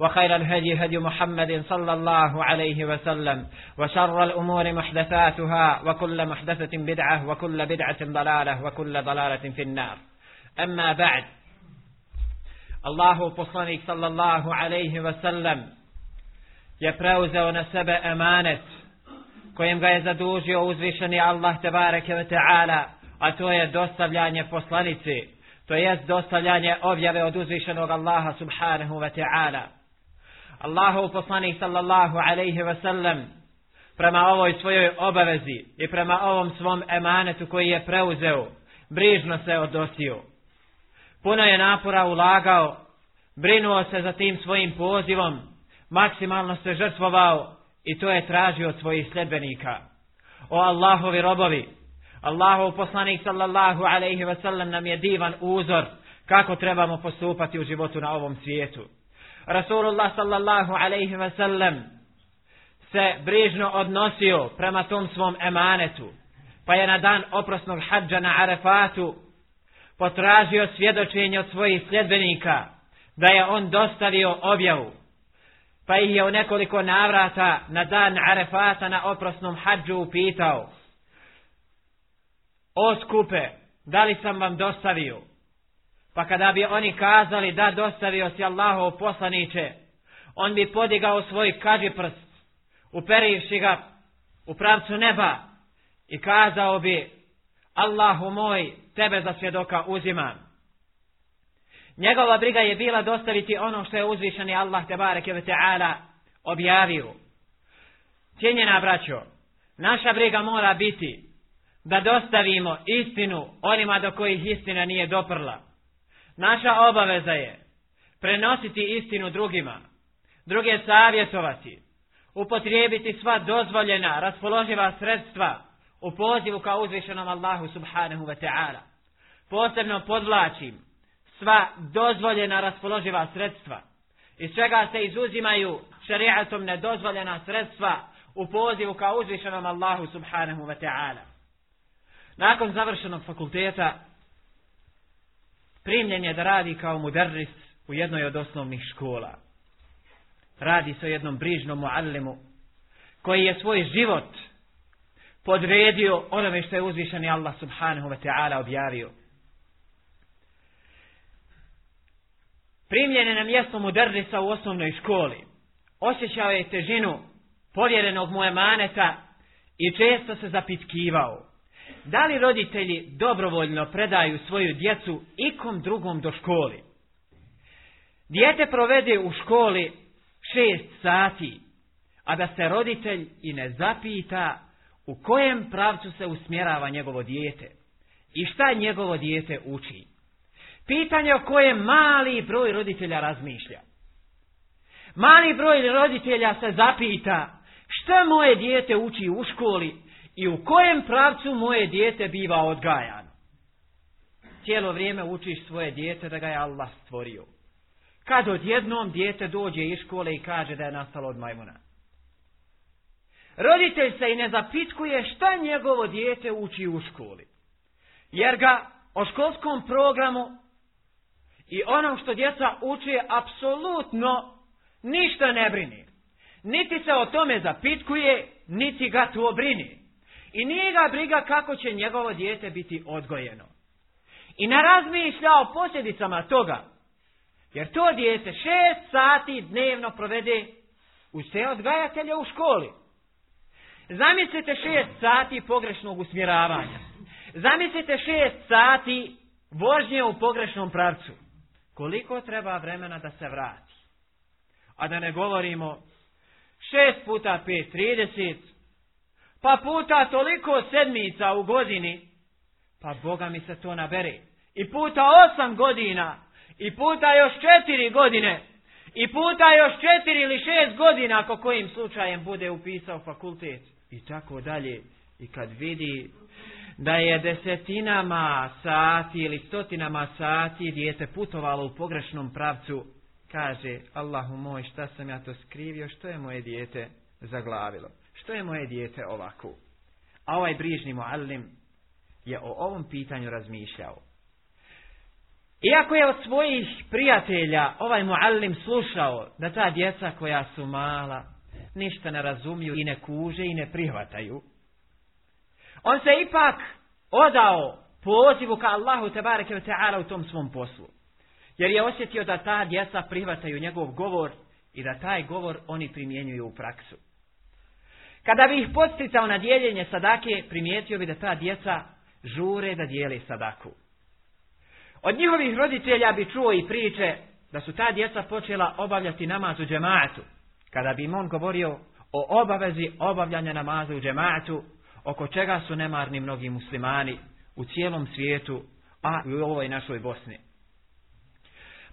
وخير الهدي هدي محمد صلى الله عليه وسلم وشر الأمور محدثاتها وكل محدثة بدعة وكل بدعة ضلالة وكل ضلالة في النار أما بعد الله بصني صلى الله عليه وسلم يبروز ونسب أمانة kojim ga je zadužio uzvišeni Allah tebareke ve ta'ala, a to je dostavljanje poslanici, to jest dostavljanje objave od uzvišenog Allahov poslanik sallallahu alaihi wasallam prema ovoj svojoj obavezi i prema ovom svom emanetu koji je preuzeo, brižno se odosio. Puno je napora ulagao, brinuo se za tim svojim pozivom, maksimalno se žrtvovao i to je tražio od svojih sljedbenika. O Allahovi robovi, Allahov poslanik sallallahu alaihi wasallam nam je divan uzor kako trebamo postupati u životu na ovom svijetu. Rasulullah sallallahu alaihi ve sellem se brižno odnosio prema tom svom emanetu, pa je na dan oprosnog hađa na Arefatu potražio svjedočenje od svojih sljedbenika da je on dostavio objavu, pa ih je u nekoliko navrata na dan Arefata na oprosnom hađu upitao, o skupe, da li sam vam dostavio? Pa kada bi oni kazali da dostavio si Allahov poslaniće, on bi podigao svoj kaži prst, uperivši ga u pravcu neba i kazao bi, Allahu moj, tebe za svjedoka uzimam. Njegova briga je bila dostaviti ono što je uzvišeni Allah tebareke ve ta'ala objavio. Cijenjena braćo, naša briga mora biti da dostavimo istinu onima do kojih istina nije doprla Naša obaveza je prenositi istinu drugima, druge savjetovati, upotrijebiti sva dozvoljena, raspoloživa sredstva u pozivu ka uzvišenom Allahu subhanahu wa ta'ala. Posebno podvlačim sva dozvoljena raspoloživa sredstva, iz čega se izuzimaju šariatom nedozvoljena sredstva u pozivu ka uzvišenom Allahu subhanahu wa ta'ala. Nakon završenog fakulteta, primljen je da radi kao mudarris u jednoj od osnovnih škola. Radi se o jednom brižnom muallimu koji je svoj život podredio onome što je uzvišeni Allah subhanahu wa ta'ala objavio. Primljen je na mjesto mudarrisa u osnovnoj školi. Osjećao je težinu povjerenog mu emaneta i često se zapitkivao. Da li roditelji dobrovoljno predaju svoju djecu ikom drugom do školi? Dijete provede u školi šest sati, a da se roditelj i ne zapita u kojem pravcu se usmjerava njegovo dijete i šta njegovo dijete uči. Pitanje o kojem mali broj roditelja razmišlja. Mali broj roditelja se zapita što moje dijete uči u školi i u kojem pravcu moje dijete biva odgajano. Cijelo vrijeme učiš svoje dijete da ga je Allah stvorio. Kad odjednom dijete dođe iz škole i kaže da je nastalo od majmuna. Roditelj se i ne zapitkuje šta njegovo dijete uči u školi. Jer ga o školskom programu i onom što djeca uči apsolutno ništa ne brini. Niti se o tome zapitkuje, niti ga tu brini. I nije ga briga kako će njegovo dijete biti odgojeno. I ne razmišlja o posljedicama toga. Jer to dijete šest sati dnevno provede u sve odgajatelje u školi. Zamislite šest sati pogrešnog usmjeravanja. Zamislite šest sati vožnje u pogrešnom pravcu. Koliko treba vremena da se vrati? A da ne govorimo šest puta pet trideset, pa puta toliko sedmica u godini, pa Boga mi se to nabere. I puta osam godina, i puta još četiri godine, i puta još četiri ili šest godina ako kojim slučajem bude upisao fakultet. I tako dalje. I kad vidi da je desetinama sati ili stotinama sati dijete putovalo u pogrešnom pravcu, kaže, Allahu moj, šta sam ja to skrivio, što je moje dijete zaglavilo što je moje dijete ovako? A ovaj brižni muallim je o ovom pitanju razmišljao. Iako je od svojih prijatelja ovaj muallim slušao da ta djeca koja su mala ništa ne razumiju i ne kuže i ne prihvataju, on se ipak odao pozivu ka Allahu tebareke ve ta'ala u tom svom poslu. Jer je osjetio da ta djeca prihvataju njegov govor i da taj govor oni primjenjuju u praksu. Kada bi ih posticao na dijeljenje sadake, primijetio bi da ta djeca žure da dijeli sadaku. Od njihovih roditelja bi čuo i priče da su ta djeca počela obavljati namaz u džematu. Kada bi im on govorio o obavezi obavljanja namaza u džematu, oko čega su nemarni mnogi muslimani u cijelom svijetu, a i u ovoj našoj Bosni.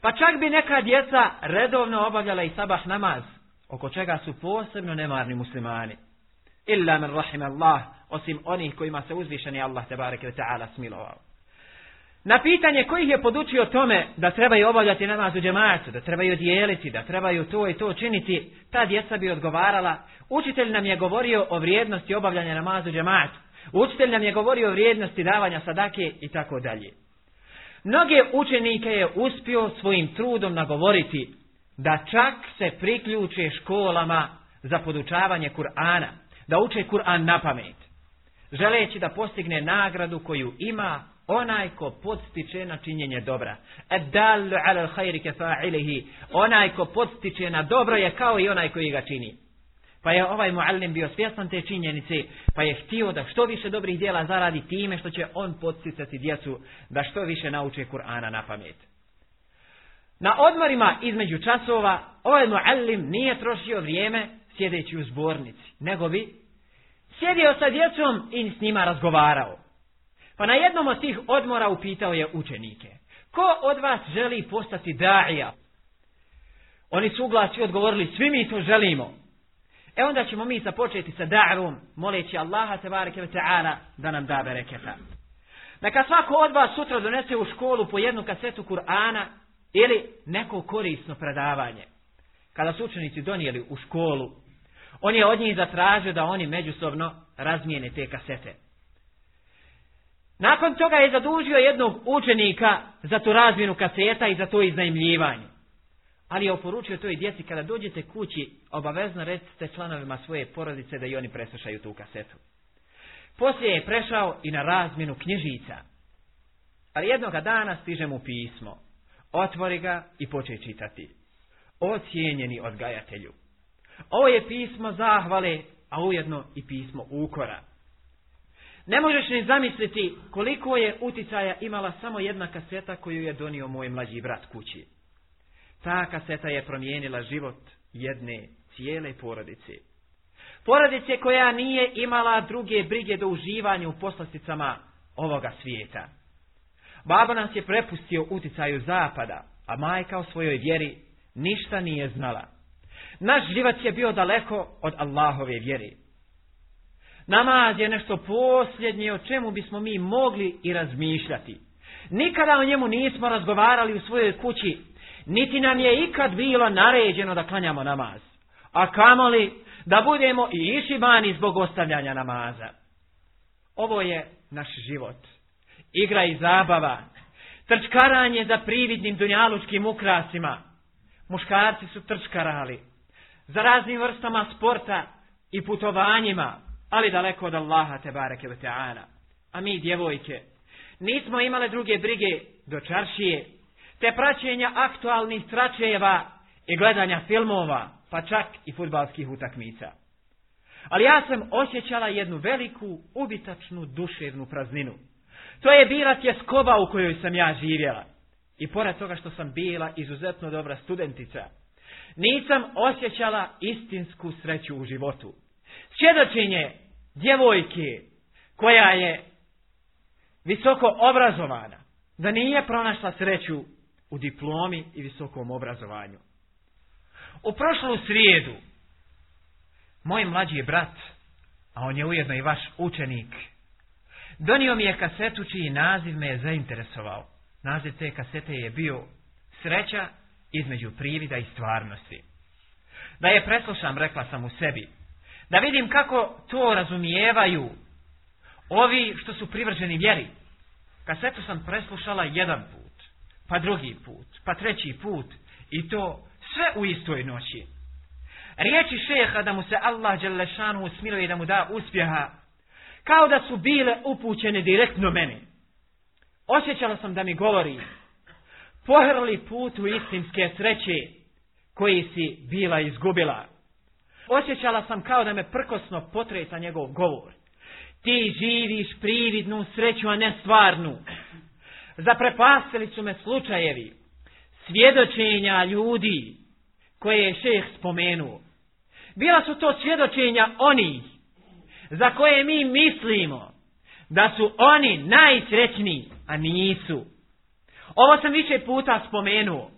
Pa čak bi neka djeca redovno obavljala i sabah namaz, oko čega su posebno nemarni muslimani illa men rahim Allah, osim onih kojima se uzvišeni Allah te ta'ala smilovao. Na pitanje kojih je podučio tome da trebaju obavljati namaz u džematu, da trebaju dijeliti, da trebaju to i to činiti, ta djeca bi odgovarala, učitelj nam je govorio o vrijednosti obavljanja namazu u džematu, učitelj nam je govorio o vrijednosti davanja sadake i tako dalje. Mnoge učenike je uspio svojim trudom nagovoriti da čak se priključe školama za podučavanje Kur'ana, da uče Kur'an na pamet, želeći da postigne nagradu koju ima onaj ko podstiče na činjenje dobra. Onaj ko podstiče na dobro je kao i onaj koji ga čini. Pa je ovaj muallim bio svjestan te činjenice, pa je htio da što više dobrih djela zaradi time što će on podsticati djecu da što više nauče Kur'ana na pamet. Na odmorima između časova ovaj muallim nije trošio vrijeme sjedeći u zbornici, nego bi sjedio sa djecom i s njima razgovarao. Pa na jednom od tih odmora upitao je učenike, ko od vas želi postati daija? Oni su uglasi odgovorili, svi mi to želimo. E onda ćemo mi započeti sa darum, moleći Allaha te ve ta'ala da nam da bereketa. Neka svako od vas sutra donese u školu po jednu kasetu Kur'ana ili neko korisno predavanje. Kada su učenici donijeli u školu on je od njih zatražio da oni međusobno razmijene te kasete. Nakon toga je zadužio jednog učenika za tu razmjenu kaseta i za to iznajmljivanje. Ali je oporučio toj djeci kada dođete kući, obavezno recite članovima svoje porodice da i oni preslušaju tu kasetu. Poslije je prešao i na razmjenu knjižica. Ali jednoga dana stiže mu pismo. Otvori ga i poče čitati. Ocijenjeni odgajatelju. Ovo je pismo zahvale, a ujedno i pismo ukora. Ne možeš ni zamisliti koliko je uticaja imala samo jedna kaseta koju je donio moj mlađi brat kući. Ta kaseta je promijenila život jedne cijele porodice. Porodice koja nije imala druge brige do uživanja u poslasticama ovoga svijeta. Baba nas je prepustio uticaju zapada, a majka u svojoj vjeri ništa nije znala. Naš život je bio daleko od Allahove vjeri. Namaz je nešto posljednje o čemu bismo mi mogli i razmišljati. Nikada o njemu nismo razgovarali u svojoj kući, niti nam je ikad bilo naređeno da klanjamo namaz. A kamoli da budemo i išibani zbog ostavljanja namaza. Ovo je naš život. Igra i zabava. Trčkaranje za prividnim dunjalučkim ukrasima. Muškarci su trčkarali za raznim vrstama sporta i putovanjima, ali daleko od Allaha te bareke ve ta'ala. A mi djevojke nismo imale druge brige do čaršije, te praćenja aktualnih tračeva i gledanja filmova, pa čak i futbalskih utakmica. Ali ja sam osjećala jednu veliku, ubitačnu, duševnu prazninu. To je bila tjeskoba u kojoj sam ja živjela. I pored toga što sam bila izuzetno dobra studentica, nisam osjećala istinsku sreću u životu. Svjedočenje djevojke koja je visoko obrazovana, da nije pronašla sreću u diplomi i visokom obrazovanju. U prošlu srijedu, moj mlađi brat, a on je ujedno i vaš učenik, donio mi je kasetu čiji naziv me je zainteresovao. Naziv te kasete je bio Sreća između privida i stvarnosti. Da je preslušam, rekla sam u sebi. Da vidim kako to razumijevaju ovi što su privrženi vjeri. to sam preslušala jedan put, pa drugi put, pa treći put i to sve u istoj noći. Riječi šeha da mu se Allah Đelešanu i da mu da uspjeha, kao da su bile upućene direktno meni. Osjećala sam da mi govori, pohrli u istinske sreće koji si bila izgubila. Osjećala sam kao da me prkosno potresa njegov govor. Ti živiš prividnu sreću, a ne stvarnu. Zaprepastili su me slučajevi, svjedočenja ljudi koje je šeh spomenuo. Bila su to svjedočenja onih za koje mi mislimo da su oni najsrećniji, a nisu. Ovo sam više puta spomenuo.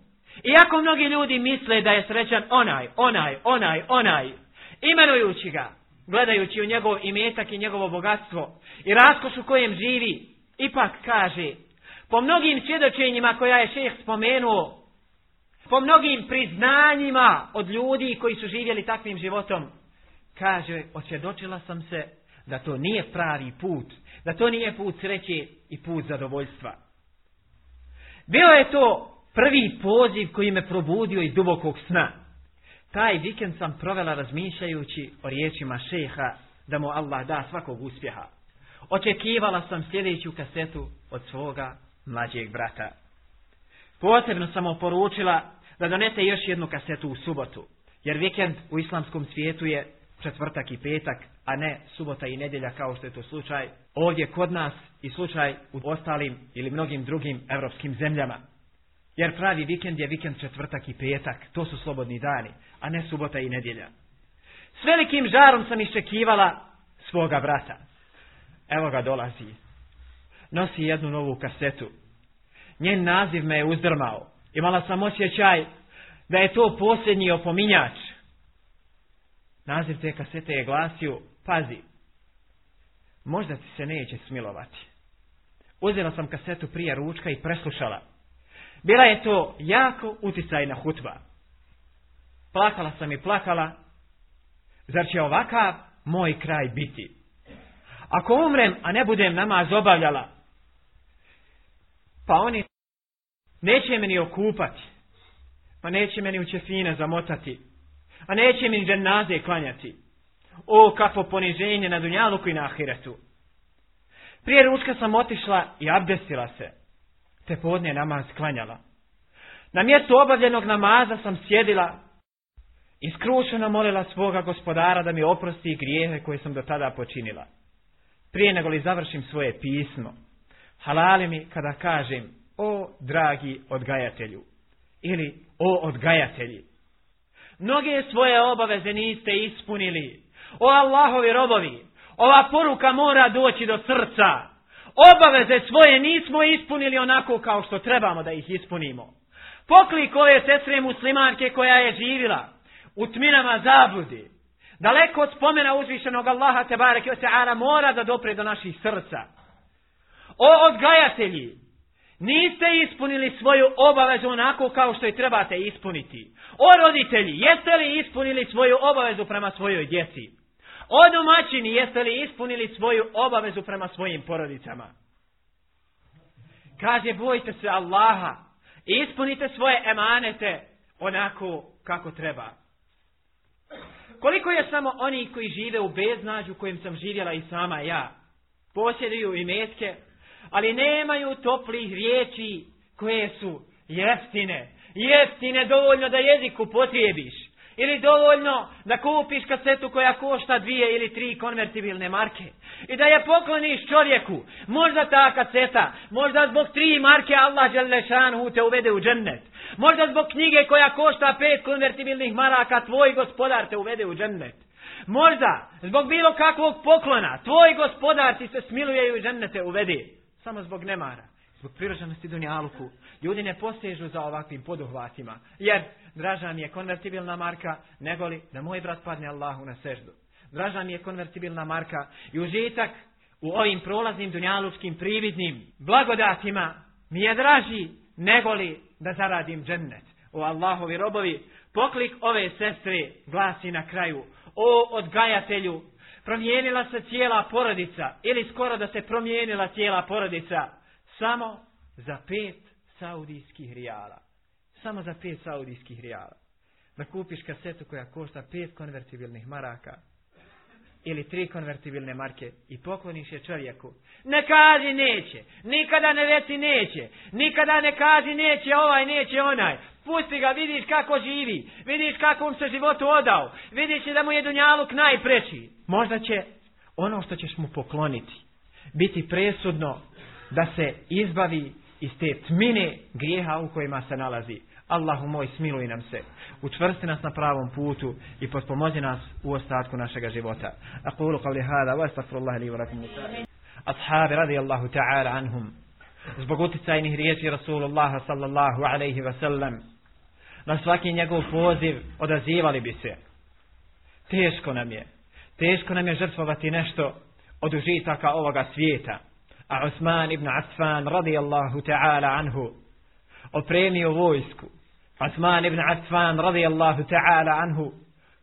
Iako mnogi ljudi misle da je srećan onaj, onaj, onaj, onaj, imenujući ga, gledajući u njegov imetak i njegovo bogatstvo i raskoš u kojem živi, ipak kaže, po mnogim svjedočenjima koja je šeh spomenuo, po mnogim priznanjima od ljudi koji su živjeli takvim životom, kaže, osvjedočila sam se da to nije pravi put, da to nije put sreće i put zadovoljstva. Bio je to prvi poziv koji me probudio iz dubokog sna. Taj vikend sam provela razmišljajući o riječima šeha da mu Allah da svakog uspjeha. Očekivala sam sljedeću kasetu od svoga mlađeg brata. Posebno sam oporučila da donete još jednu kasetu u subotu, jer vikend u islamskom svijetu je četvrtak i petak, a ne subota i nedjelja kao što je to slučaj ovdje kod nas i slučaj u ostalim ili mnogim drugim evropskim zemljama. Jer pravi vikend je vikend četvrtak i petak, to su slobodni dani, a ne subota i nedjelja. S velikim žarom sam iščekivala svoga brata. Evo ga dolazi. Nosi jednu novu kasetu. Njen naziv me je uzdrmao. Imala sam osjećaj da je to posljednji opominjač Naziv te kasete je glasio, pazi, možda ti se neće smilovati. Uzela sam kasetu prije ručka i preslušala. Bila je to jako uticajna hutba. Plakala sam i plakala, zar će ovakav moj kraj biti? Ako umrem, a ne budem namaz obavljala, pa oni neće meni okupati, pa neće meni u čefine zamotati, a neće mi dženaze klanjati. O, kako poniženje na dunjaluku i na ahiretu. Prije ručka sam otišla i abdestila se, te podne namaz klanjala. Na mjestu obavljenog namaza sam sjedila i skrušeno molila svoga gospodara da mi oprosti grijehe koje sam do tada počinila. Prije nego li završim svoje pismo, halali mi kada kažem, o dragi odgajatelju, ili o odgajatelji. Mnoge svoje obaveze niste ispunili. O Allahovi robovi, ova poruka mora doći do srca. Obaveze svoje nismo ispunili onako kao što trebamo da ih ispunimo. Poklik ove sestre muslimanke koja je živila u tminama zabludi, daleko od spomena uzvišenog Allaha te bareke mora da dopre do naših srca. O odgajatelji, Niste ispunili svoju obavezu onako kao što je trebate ispuniti. O roditelji, jeste li ispunili svoju obavezu prema svojoj djeci? O domaćini, jeste li ispunili svoju obavezu prema svojim porodicama? Kaže, bojite se Allaha ispunite svoje emanete onako kako treba. Koliko je samo oni koji žive u beznađu kojim sam živjela i sama ja? Posjeduju i metke, ali nemaju toplih riječi koje su jeftine. Jeftine dovoljno da jeziku potrijebiš. Ili dovoljno da kupiš kasetu koja košta dvije ili tri konvertibilne marke. I da je pokloniš čovjeku. Možda ta kaseta, možda zbog tri marke Allah Želešanu te uvede u džennet. Možda zbog knjige koja košta pet konvertibilnih maraka tvoj gospodar te uvede u džennet. Možda zbog bilo kakvog poklona tvoj gospodar ti se smiluje i u džennete uvede samo zbog nemara, zbog priroženosti Dunjaluku. Ljudi ne posežu za ovakvim poduhvatima, jer draža mi je konvertibilna marka, negoli da moj brat padne Allahu na seždu. Draža mi je konvertibilna marka i užitak u ovim prolaznim dunjalučkim prividnim blagodatima mi je draži negoli da zaradim džennet. O Allahovi robovi, poklik ove sestre glasi na kraju. O odgajatelju promijenila se cijela porodica ili skoro da se promijenila cijela porodica samo za pet saudijskih rijala. Samo za pet saudijskih rijala. Da kupiš kasetu koja košta pet konvertibilnih maraka ili tri konvertibilne marke i pokloniš je čovjeku. Ne kaži neće, nikada ne reci neće, nikada ne kaži neće ovaj, neće onaj. Pusti ga, vidiš kako živi, vidiš kako se životu odao, vidiš da mu je dunjaluk najpreći. Možda će ono što ćeš mu pokloniti biti presudno da se izbavi iz te tmine grijeha u kojima se nalazi. Allahu moj, smiluj nam se. Učvrsti nas na pravom putu i pospomozi nas u ostatku našega života. Aqulu qavli hada, wa astagfirullahi li vrakum. Ashabi Allahu ta'ala anhum. Zbog uticajnih riječi Rasulullah sallallahu alaihi wa sallam. Na svaki njegov poziv odazivali bi se. Teško nam je. Teško nam je žrtvovati nešto od užitaka ovoga svijeta. A Osman ibn radi Allahu ta'ala anhu opremio vojsku. Osman ibn Asfan radijallahu ta'ala anhu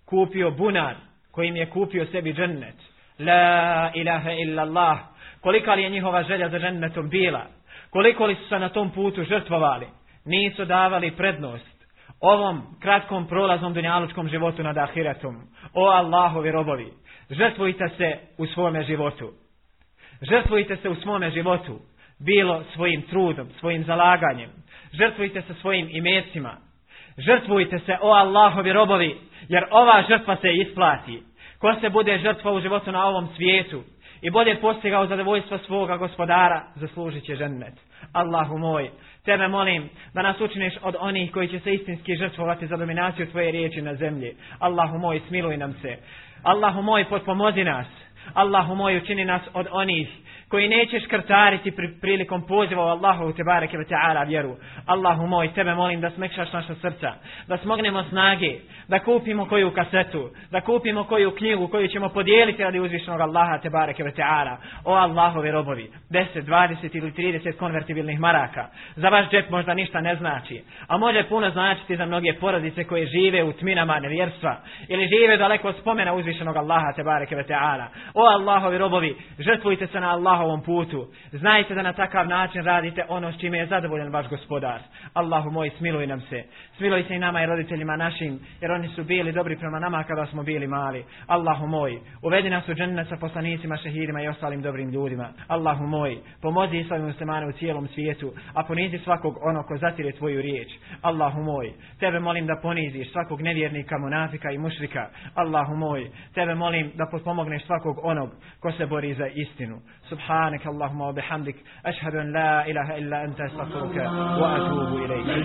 kupio bunar kojim je kupio sebi džennet. La ilaha illallah. Kolika li je njihova želja za džennetom bila? Koliko li su se na tom putu žrtvovali? Nisu davali prednost ovom kratkom prolaznom dunjalučkom životu nad ahiretom. O Allahovi robovi, žrtvujte se u svome životu. Žrtvujte se u svome životu, bilo svojim trudom, svojim zalaganjem, žrtvujte se svojim imecima. Žrtvujte se, o Allahovi robovi, jer ova žrtva se isplati. Ko se bude žrtva u životu na ovom svijetu i bude postigao zadovoljstvo svoga gospodara, zaslužit će žennet. Allahu moj, tebe molim da nas učiniš od onih koji će se istinski žrtvovati za dominaciju tvoje riječi na zemlji. Allahu moj, smiluj nam se. Allahu moj, potpomozi nas. Allahu moj učini nas od onih koji neće škrtariti pri, prilikom poziva u Allahu te bareke ve taala vjeru. Allahu moj, tebe molim da smekšaš naša srca, da smognemo snage, da kupimo koju kasetu, da kupimo koju knjigu koju ćemo podijeliti radi uzvišenog Allaha te bareke ve taala. O Allahove robovi, 10, 20 ili 30 konvertibilnih maraka. Za vaš džep možda ništa ne znači, a može puno značiti za mnoge porodice koje žive u tminama nevjerstva ili žive daleko od spomena uzvišenog Allaha te bareke ve taala. O Allahovi robovi, žrtvujte se na Allahovom putu. Znajte da na takav način radite ono s čime je zadovoljan vaš gospodar. Allahu moj, smiluj nam se. Smiluj se i nama i roditeljima našim, jer oni su bili dobri prema nama kada smo bili mali. Allahu moj, uvedi nas u džennet sa poslanicima, šehidima i ostalim dobrim ljudima. Allahu moj, pomozi islami muslimane u cijelom svijetu, a ponizi svakog ono ko zatire tvoju riječ. Allahu moj, tebe molim da poniziš svakog nevjernika, monafika i mušrika. Allahu moj, tebe molim da potpomogneš svakog onog ko se bori za istinu. Subhanak Allahumma wa bihamdik. Ashhadu an la ilaha illa anta astaghfiruka wa atubu ilayk.